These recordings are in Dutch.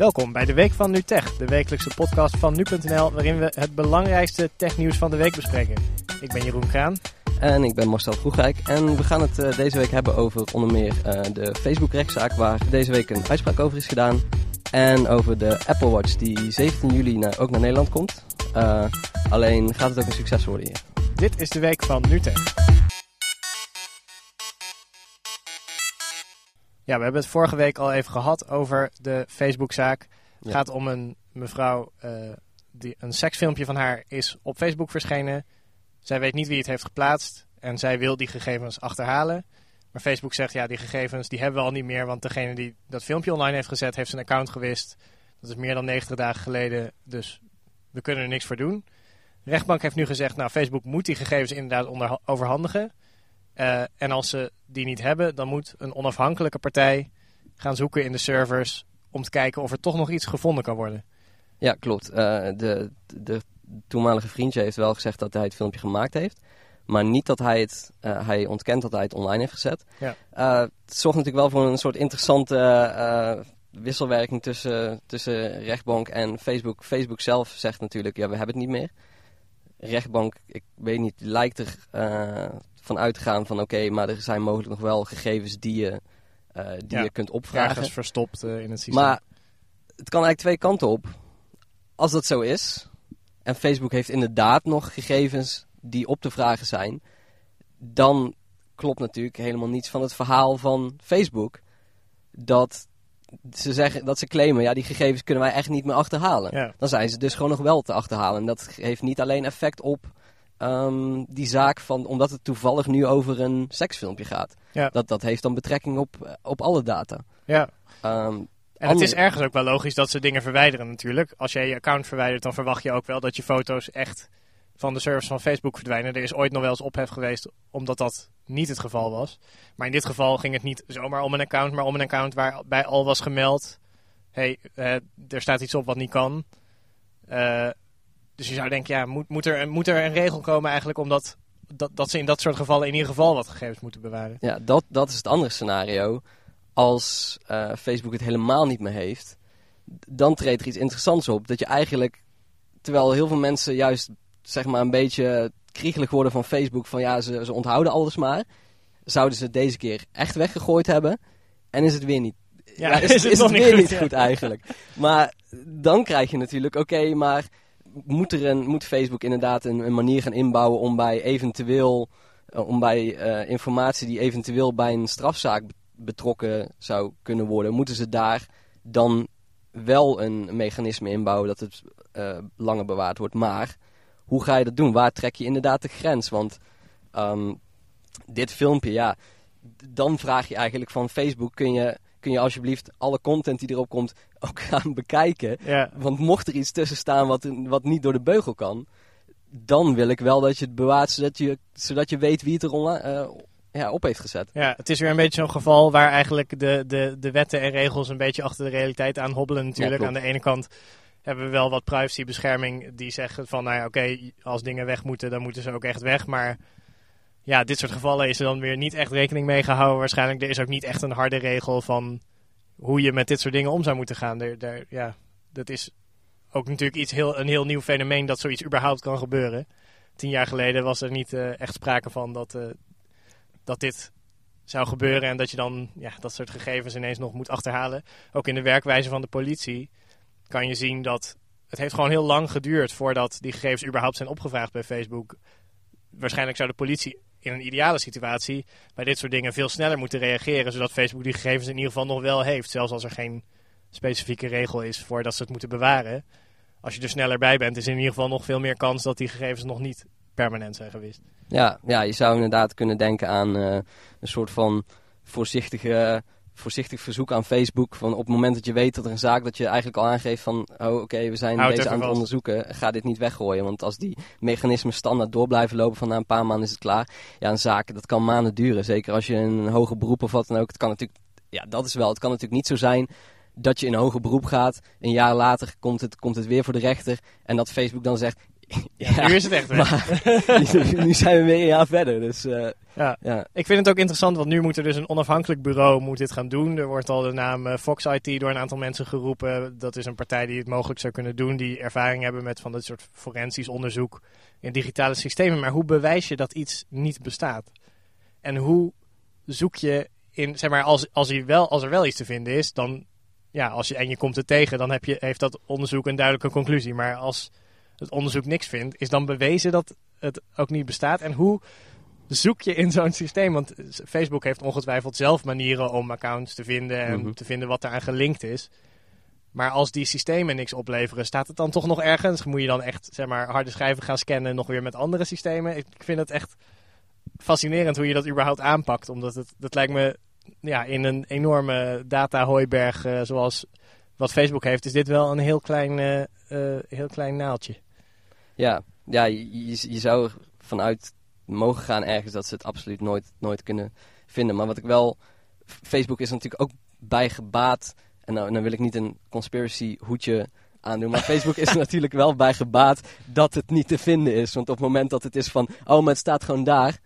Welkom bij de Week van NuTech, de wekelijkse podcast van nu.nl, waarin we het belangrijkste technieuws van de week bespreken. Ik ben Jeroen Kraan. En ik ben Marcel Vroegrijk. En we gaan het uh, deze week hebben over onder meer uh, de Facebook-rechtszaak, waar deze week een uitspraak over is gedaan. En over de Apple Watch, die 17 juli naar, ook naar Nederland komt. Uh, alleen gaat het ook een succes worden hier. Dit is de Week van NuTech. Ja, we hebben het vorige week al even gehad over de Facebook-zaak. Het Ja. gaat om een mevrouw, eh, die, een seksfilmpje van haar is op Facebook verschenen. Zij weet niet wie het heeft geplaatst en zij wil die gegevens achterhalen. Maar Facebook zegt, ja, die gegevens die hebben we al niet meer, want degene die dat filmpje online heeft gezet, heeft zijn account gewist. Dat is meer dan 90 dagen geleden, dus we kunnen er niks voor doen. De rechtbank heeft nu gezegd, nou, Facebook moet die gegevens inderdaad onder, overhandigen. Eh, en als ze die niet hebben, dan moet een onafhankelijke partij gaan zoeken in de servers om te kijken of er toch nog iets gevonden kan worden. Ja, klopt. Eh, de, de toenmalige vriendje heeft wel gezegd dat hij het filmpje gemaakt heeft. Maar niet dat hij het, eh, hij ontkent dat hij het online heeft gezet. Ja. Het zorgt natuurlijk wel voor een soort interessante wisselwerking tussen, tussen rechtbank en Facebook. Facebook zelf zegt natuurlijk, ja, we hebben het niet meer. Rechtbank, ik weet niet, lijkt er van uit te gaan van oké, maar er zijn mogelijk nog wel gegevens die je, eh, die Ja. je kunt opvragen. Ergens verstopt eh, in het systeem. Maar het kan eigenlijk twee kanten op. Als dat zo is, en Facebook heeft inderdaad nog gegevens die op te vragen zijn, dan klopt natuurlijk helemaal niets van het verhaal van Facebook. Dat ze zeggen dat ze claimen, ja, die gegevens kunnen wij echt niet meer achterhalen. Ja. Dan zijn ze dus gewoon nog wel te achterhalen. En dat heeft niet alleen effect op ehm, die zaak van, omdat het toevallig nu over een seksfilmpje gaat. Ja. Dat, dat heeft dan betrekking op, op alle data. ja. Ehm, En het is ergens ook wel logisch dat ze dingen verwijderen natuurlijk. Als jij je account verwijdert, dan verwacht je ook wel dat je foto's echt van de servers van Facebook verdwijnen. Er is ooit nog wel eens ophef geweest omdat dat niet het geval was. Maar in dit geval ging het niet zomaar om een account, maar om een account waarbij al was gemeld... hey, eh, er staat iets op wat niet kan. Eh, dus je zou denken, ja, moet, moet, er, moet er een regel komen eigenlijk omdat... Dat, dat ze in dat soort gevallen in ieder geval wat gegevens moeten bewaren. Ja, dat, dat is het andere scenario. Als eh, Facebook het helemaal niet meer heeft, dan treedt er iets interessants op. Dat je eigenlijk, terwijl heel veel mensen juist zeg maar een beetje kriegelig worden van Facebook, van ja, ze, ze onthouden alles maar, zouden ze het deze keer echt weggegooid hebben en is het weer niet. Ja, is, is het, nog weer niet ja. goed eigenlijk. Maar dan krijg je natuurlijk, oké, maar moet, er een, moet Facebook inderdaad een, een manier gaan inbouwen om bij eventueel, eh, om bij eh, informatie die eventueel bij een strafzaak be- betrokken zou kunnen worden, moeten ze daar dan wel een mechanisme inbouwen dat het eh, langer bewaard wordt. Maar hoe ga je dat doen? Waar trek je inderdaad de grens? Want ehm, dit filmpje, ja, dan vraag je eigenlijk van Facebook, kun je, kun je alsjeblieft alle content die erop komt ook gaan bekijken? Ja, Want mocht er iets tussen staan wat, wat niet door de beugel kan, dan wil ik wel dat je het bewaart zodat je, zodat je weet wie het er online, eh, ja, op heeft gezet. Ja, het is weer een beetje zo'n geval waar eigenlijk de, de, de wetten en regels een beetje achter de realiteit aan hobbelen natuurlijk. Ja, aan de ene kant hebben we wel wat privacybescherming die zeggen van, nou ja, oké, als dingen weg moeten, dan moeten ze ook echt weg. Maar ja, dit soort gevallen is er dan weer niet echt rekening mee gehouden. Waarschijnlijk, er is ook niet echt een harde regel van hoe je met dit soort dingen om zou moeten gaan. Daar, ja, dat is ook natuurlijk iets heel, een heel nieuw fenomeen dat zoiets überhaupt kan gebeuren. Tien jaar geleden was er niet eh, echt sprake van dat, eh, dat dit zou gebeuren en dat je dan ja, dat soort gegevens ineens nog moet achterhalen. Ook in de werkwijze van de politie kan je zien dat het heeft gewoon heel lang geduurd voordat die gegevens überhaupt zijn opgevraagd bij Facebook. Waarschijnlijk zou de politie in een ideale situatie bij dit soort dingen veel sneller moeten reageren, zodat Facebook die gegevens in ieder geval nog wel heeft, zelfs als er geen specifieke regel is voor dat ze het moeten bewaren. Als je er sneller bij bent, is in ieder geval nog veel meer kans dat die gegevens nog niet permanent zijn gewist. Ja, ja, je zou inderdaad kunnen denken aan eh, een soort van voorzichtige, voorzichtig verzoek aan Facebook. Van op het moment dat je weet dat er een zaak dat je eigenlijk al aangeeft van... Oh, oké, we zijn Houd deze aan het vast. onderzoeken. Ga dit niet weggooien. Want als die mechanismen standaard door blijven lopen van na een paar maanden is het klaar. Ja, een zaak, dat kan maanden duren. Zeker als je een hoger beroep of wat dan ook. Het kan natuurlijk... Ja, dat is wel. Het kan natuurlijk niet zo zijn dat je in een hoger beroep gaat. Een jaar later komt het, komt het weer voor de rechter. En dat Facebook dan zegt... Ja, nu is het echt weg. Maar nu, zijn we weer een jaar verder. Dus, eh, Ja. ja. Ik vind het ook interessant, want nu moet er dus een onafhankelijk bureau moet dit gaan doen. Er wordt al de naam eh, Fox IT door een aantal mensen geroepen. Dat is een partij die het mogelijk zou kunnen doen, die ervaring hebben met van dit soort forensisch onderzoek in digitale systemen. Maar hoe bewijs je dat iets niet bestaat? En hoe zoek je in, zeg maar, als, als, hij wel, als er wel iets te vinden is, dan, ja, als je, en je komt het tegen, dan heb je, heeft dat onderzoek een duidelijke conclusie. Maar als het onderzoek niks vindt, is dan bewezen dat het ook niet bestaat. En hoe zoek je in zo'n systeem? Want Facebook heeft ongetwijfeld zelf manieren om accounts te vinden en Mhm. te vinden wat eraan gelinkt is. Maar als die systemen niks opleveren, staat het dan toch nog ergens? Moet je dan echt zeg maar, harde schijven gaan scannen, nog weer met andere systemen? Ik vind het echt fascinerend hoe je dat überhaupt aanpakt. Omdat het, dat lijkt me ja, in een enorme data-hooiberg eh, zoals wat Facebook heeft, is dit wel een heel klein, eh, heel klein naaltje. Ja, ja je, je, zou er vanuit mogen gaan ergens dat ze het absoluut nooit, nooit kunnen vinden. Maar wat ik wel... Facebook is natuurlijk ook bij gebaat... En nou, dan wil ik niet een conspiracy hoedje aandoen. Maar Facebook is er natuurlijk wel bij gebaat dat het niet te vinden is. Want op het moment dat het is van... Oh, maar het staat gewoon daar...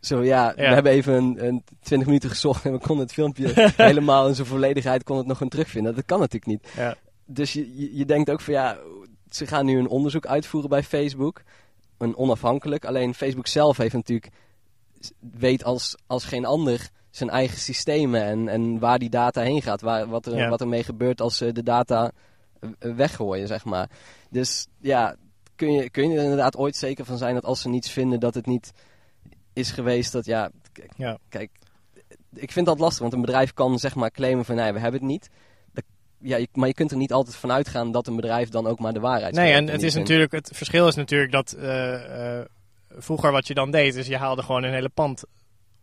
Zo ja, we hebben even een, een 20 minuten gezocht en we konden het filmpje helemaal in zijn volledigheid kon het nog gewoon terugvinden. Dat kan natuurlijk niet. Ja. Dus je, je, je denkt ook van ja, ze gaan nu een onderzoek uitvoeren bij Facebook. Een onafhankelijk. Alleen Facebook zelf heeft natuurlijk, weet als, als geen ander zijn eigen systemen en, en waar die data heen gaat. Waar, wat, er, Ja. wat er mee gebeurt als ze de data eh, weggooien, zeg maar. Dus ja, kun je, kun je er inderdaad ooit zeker van zijn dat als ze niets vinden, dat het niet is geweest dat ja, Ja. kijk, ik vind dat lastig, want een bedrijf kan zeg maar claimen van nee, we hebben het niet. Ja, je- maar je kunt er niet altijd van uitgaan dat een bedrijf dan ook maar de waarheid Nee, en het is natuurlijk, het verschil is natuurlijk dat eh, eh, vroeger wat je dan deed, is je haalde gewoon een hele pand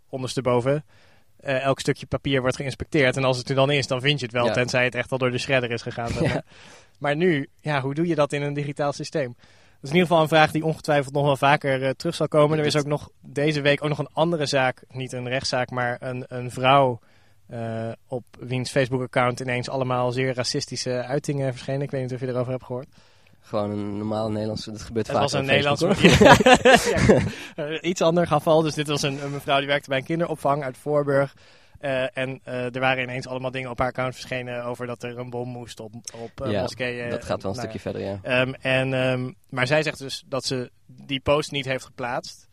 ondersteboven. Eh elk stukje papier wordt geïnspecteerd. En als het er dan is, dan vind je het wel, Ja. tenzij het echt al door de shredder is gegaan. maar. Ja. Maar nu, ja, hoe doe je dat in een digitaal systeem? Dat is in ieder geval een vraag die ongetwijfeld nog wel vaker terug zal komen. Er is ook nog deze week ook nog een andere zaak, niet een rechtszaak, maar een, een vrouw eh, op wiens Facebook-account ineens allemaal zeer racistische uitingen verschenen. Ik weet niet of je erover hebt gehoord. Gewoon een normale Nederlandse, dat gebeurt Het vaak was een Nederlands. Ja, eh, iets ander geval. Dus dit was een, een mevrouw die werkte bij een kinderopvang uit Voorburg. Eh, en er waren ineens allemaal dingen op haar account verschenen over dat er een bom moest op, op eh, Ja, moskeeën. dat gaat wel een Nou stukje verder, ja. ja. Ehm, en, ehm, maar zij zegt dus dat ze die post niet heeft geplaatst.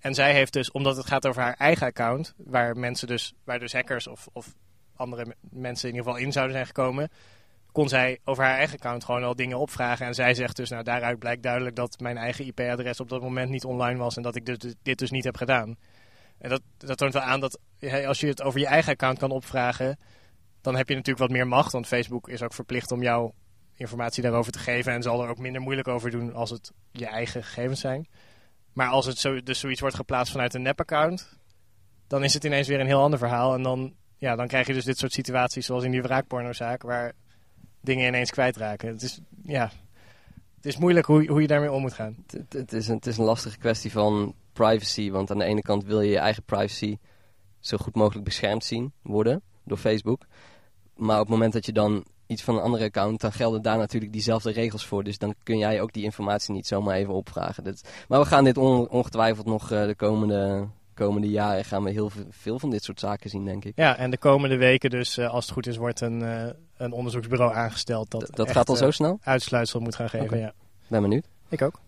En zij heeft dus, omdat het gaat over haar eigen account, waar mensen dus, waar dus hackers of, of andere mensen in ieder geval in zouden zijn gekomen, kon zij over haar eigen account gewoon al dingen opvragen. En zij zegt dus, nou daaruit blijkt duidelijk dat mijn eigen IP-adres op dat moment niet online was en dat ik dus, dit dus niet heb gedaan. En dat, dat toont wel aan dat als je het over je eigen account kan opvragen, dan heb je natuurlijk wat meer macht. Want Facebook is ook verplicht om jouw informatie daarover te geven en zal er ook minder moeilijk over doen als het je eigen gegevens zijn. Maar als het zo, dus zoiets wordt geplaatst vanuit een nep-account, dan is het ineens weer een heel ander verhaal. En dan, ja, dan krijg je dus dit soort situaties zoals in die wraakpornozaak, waar dingen ineens kwijtraken. Het is, ja, het is moeilijk hoe, hoe je daarmee om moet gaan. Het, het, is een, het is een lastige kwestie van privacy. Want aan de ene kant wil je je eigen privacy zo goed mogelijk beschermd zien worden door Facebook. Maar op het moment dat je dan iets van een andere account, dan gelden daar natuurlijk diezelfde regels voor. Dus dan kun jij ook die informatie niet zomaar even opvragen. Dat, maar we gaan dit on- ongetwijfeld nog eh, de komende, komende jaren gaan we heel ve- veel van dit soort zaken zien, denk ik. Ja, en de komende weken dus, eh, als het goed is, wordt een, eh, een onderzoeksbureau aangesteld dat, Dat, gaat al zo snel? uitsluitsel moet gaan geven. Ja. Ben benieuwd. Ik ook.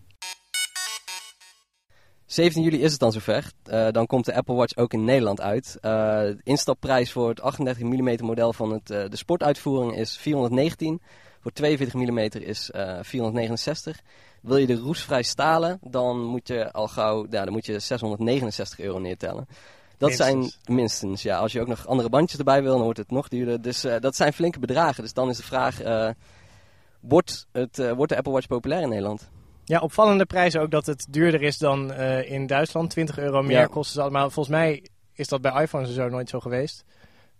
17 juli is het dan zover. Eh, dan komt de Apple Watch ook in Nederland uit. Eh, de instapprijs voor het 38 mm model van het, eh, de sportuitvoering is 419. Voor 42 mm is eh 469. Wil je de roestvrij stalen, dan moet je al gauw ja, dan moet je 669 euro neertellen. Dat Minstens. zijn minstens, ja. Als je ook nog andere bandjes erbij wil, dan wordt het nog duurder. Dus dat zijn flinke bedragen. Dus dan is de vraag, wordt, het, wordt de Apple Watch populair in Nederland? Ja, opvallende prijzen ook dat het duurder is dan eh, in Duitsland. 20 euro meer Ja. kosten ze allemaal. Volgens mij is dat bij iPhones en zo nooit zo geweest.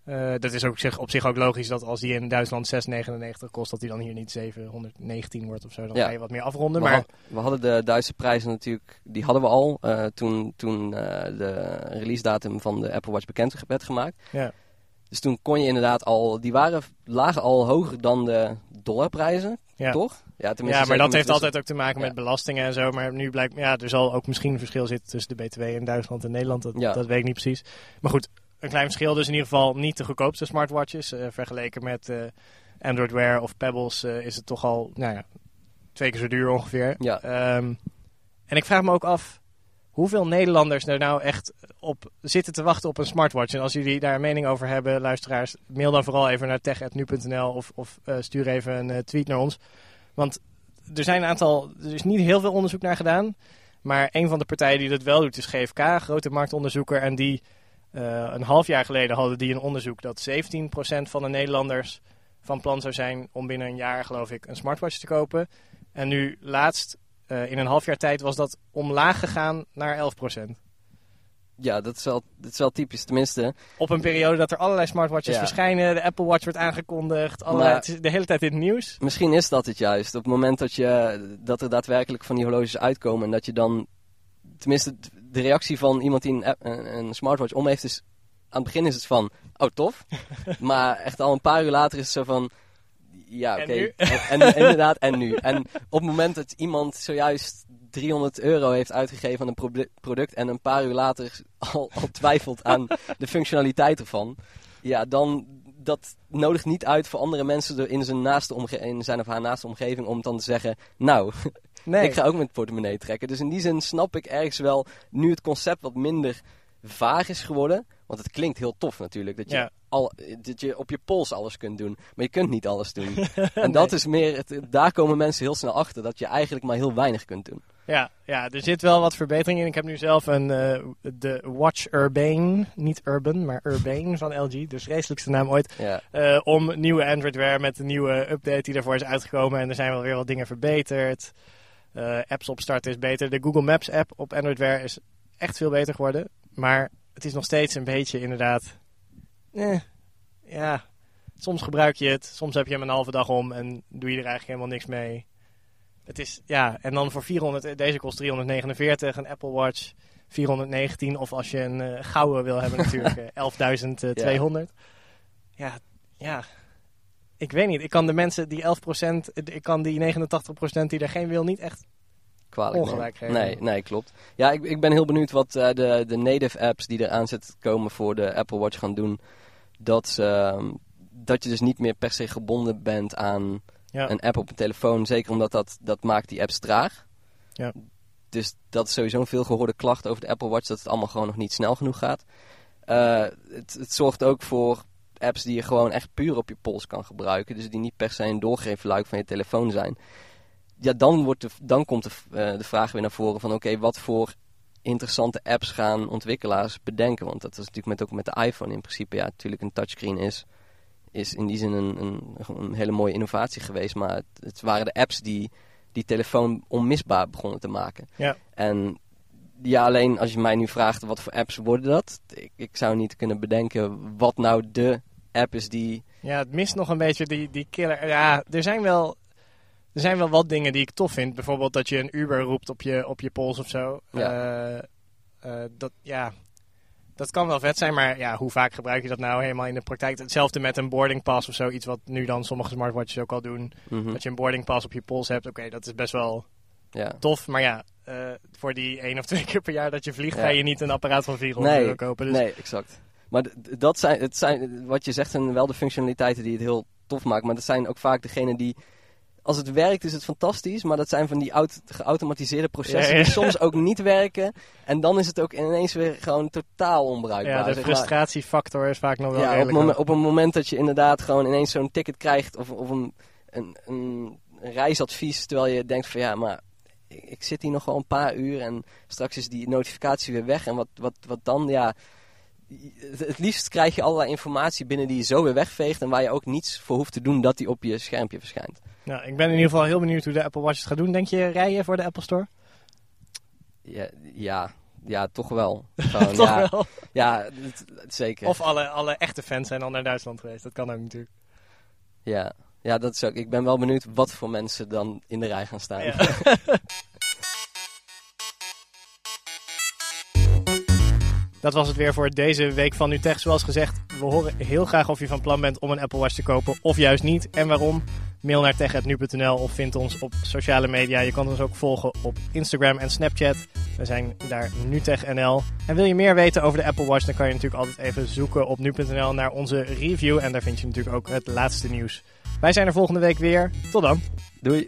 Eh, dat is ook op zich, op zich ook logisch dat als die in Duitsland 6,99 kost, dat die dan hier niet 719 wordt of zo. Dan Ja. ga je wat meer afronden. Maar we hadden de Duitse prijzen natuurlijk, die hadden we al eh, toen, toen de release datum van de Apple Watch bekend werd gemaakt. Ja. Dus toen kon je inderdaad al, die waren, lagen al hoger dan de dollarprijzen, Ja. toch? Ja, Ja, maar dat heeft de- altijd ook te maken met Ja. belastingen en zo. Maar nu blijkt, ja, er zal ook misschien een verschil zitten tussen de BTW in Duitsland en Nederland. Dat, Ja. dat weet ik niet precies. Maar goed, een klein verschil. Dus in ieder geval niet de goedkoopste smartwatches. eh, vergeleken met eh, Android Wear of Pebbles eh, is het toch al, nou ja, twee keer zo duur ongeveer. Ja. Ehm, en ik vraag me ook af hoeveel Nederlanders er nou echt op zitten te wachten op een smartwatch. En als jullie daar een mening over hebben, luisteraars, mail dan vooral even naar tech.nu.nl of, of eh, stuur even een eh, tweet naar ons. Want er zijn een aantal, er is niet heel veel onderzoek naar gedaan. Maar een van de partijen die dat wel doet is GFK, grote marktonderzoeker. En die eh, een half jaar geleden hadden die een onderzoek dat 17% van de Nederlanders van plan zou zijn om binnen een jaar, geloof ik, een smartwatch te kopen. En nu laatst, in een half jaar tijd, was dat omlaag gegaan naar 11%. Ja, dat is, wel, dat is wel typisch. Tenminste, Op een periode dat er allerlei smartwatches Ja. verschijnen, de Apple Watch wordt aangekondigd, allerlei, Maar- het is de hele tijd in het nieuws. misschien is dat het juist. Op het moment dat, je, dat er daadwerkelijk van die horloges uitkomen en dat je dan... Tenminste, de reactie van iemand die een, een smartwatch om heeft is... Aan het begin is het van, oh tof. maar echt al een paar uur later is het zo van... Ja, En oké. nu? En, en- inderdaad, en nu. En op het moment dat iemand zojuist 300 euro heeft uitgegeven aan een produ- product... en een paar uur later al, al twijfelt aan de functionaliteit ervan... Ja, dan dat nodigt niet uit voor andere mensen in zijn, naaste omge- in zijn of haar naaste omgeving om dan te zeggen... Nou, Nee. ik ga ook met portemonnee trekken. Dus in die zin snap ik ergens wel, nu het concept wat minder vaag is geworden... Want het klinkt heel tof natuurlijk, dat je, Ja. Al, dat je op je pols alles kunt doen. Maar je kunt niet alles doen. en dat is meer, het, daar komen mensen heel snel achter, dat je eigenlijk maar heel weinig kunt doen. Ja, ja, er zit wel wat verbetering in. Ik heb nu zelf een, eh, de Watch Urbane, niet Urban, maar Urbane van LG. Dus vreselijkste naam ooit. Ja, eh, om nieuwe Android Wear met de nieuwe update die daarvoor is uitgekomen. En er zijn wel weer wat dingen verbeterd. Eh, apps opstarten is beter. De Google Maps app op Android Wear is echt veel beter geworden. Maar het is nog steeds een beetje inderdaad... Eh, ja, soms gebruik je het. Soms heb je hem een halve dag om en doe je er eigenlijk helemaal niks mee. Het is, ja, en dan voor 400, deze kost 349, een Apple Watch 419. Of als je een eh, gouden wil hebben natuurlijk, eh, 11.200. Ja, ja, ik weet niet. Ik kan de mensen die 11%, eh, ik kan die 89% die er geen wil niet echt... kwalijk. Ongelijk nee. geven. nee, nee, klopt. Ja, ik, ik ben heel benieuwd wat eh, de, de native apps die er aan zitten te komen voor de Apple Watch gaan doen. Dat, ehm, dat je dus niet meer per se gebonden bent aan Ja, een app op een telefoon. Zeker omdat dat, dat maakt die apps traag. Ja. Dus dat is sowieso een veel gehoorde klacht over de Apple Watch. Dat het allemaal gewoon nog niet snel genoeg gaat. Eh, het, het zorgt ook voor apps die je gewoon echt puur op je pols kan gebruiken. Dus die niet per se een doorgeefluik van je telefoon zijn. Ja, dan, wordt de, dan komt de, eh, de vraag weer naar voren van... Oké, wat voor interessante apps gaan ontwikkelaars bedenken? Want dat is natuurlijk met, ook met de iPhone in principe. Ja, natuurlijk een touchscreen is, is in die zin een, een, een hele mooie innovatie geweest. Maar het, het waren de apps die die telefoon onmisbaar begonnen te maken. Ja. En ja, alleen als je mij nu vraagt wat voor apps worden dat... Ik, ik zou niet kunnen bedenken wat nou de app is die... ja, het mist nog een beetje die, die killer. Ja, er zijn wel... Er zijn wel wat dingen die ik tof vind. Bijvoorbeeld dat je een Uber roept op je, op je pols of zo. Eh, eh, dat, ja, dat kan wel vet zijn, maar ja, hoe vaak gebruik je dat nou helemaal in de praktijk? Hetzelfde met een boarding pass of zo. Iets wat nu dan sommige smartwatches ook al doen. Mhm, Dat je een boarding pass op je pols hebt. Oké, dat is best wel ja. tof. Maar ja, eh, voor die één of twee keer per jaar dat je vliegt, Ja. ga je niet een apparaat van 400 Nee, euro kopen. Dus Nee, exact. Maar dat zijn, het zijn, wat je zegt zijn wel de functionaliteiten die het heel tof maken. Maar dat zijn ook vaak degenen die, als het werkt is het fantastisch. Maar dat zijn van die aut- geautomatiseerde processen Ja, ja. die soms ook niet werken. En dan is het ook ineens weer gewoon totaal onbruikbaar. ja, de zeg maar. frustratiefactor is vaak nog wel Ja, op, hoog. op een moment dat je inderdaad gewoon ineens zo'n ticket krijgt of, of een, een, een, een reisadvies, terwijl je denkt van ja, maar ik, ik zit hier nog wel een paar uur en straks is die notificatie weer weg en wat, wat, wat dan? Ja, het, liefst krijg je allerlei informatie binnen die je zo weer wegveegt en waar je ook niets voor hoeft te doen dat die op je schermpje verschijnt. Nou, ik ben in ieder geval heel benieuwd hoe de Apple Watch het gaat doen. Denk je rijden voor de Apple Store? Ja, ja, ja toch wel. Gewoon, Toch ja, wel. ja het- het- zeker. Of alle, alle echte fans zijn al naar Duitsland geweest. Dat kan ook natuurlijk. Ja. ja, dat is ook. Ik ben wel benieuwd wat voor mensen dan in de rij gaan staan. Ja. Dat was het weer voor deze week van Utrecht. Zoals gezegd, We horen heel graag of je van plan bent om een Apple Watch te kopen of juist niet en waarom. Mail naar tech.nu.nl of vind ons op sociale media. Je kan ons ook volgen op Instagram en Snapchat. We zijn daar NuTechNL. En wil je meer weten over de Apple Watch, dan kan je natuurlijk altijd even zoeken op nu.nl naar onze review. En daar vind je natuurlijk ook het laatste nieuws. Wij zijn er volgende week weer. Tot dan. Doei.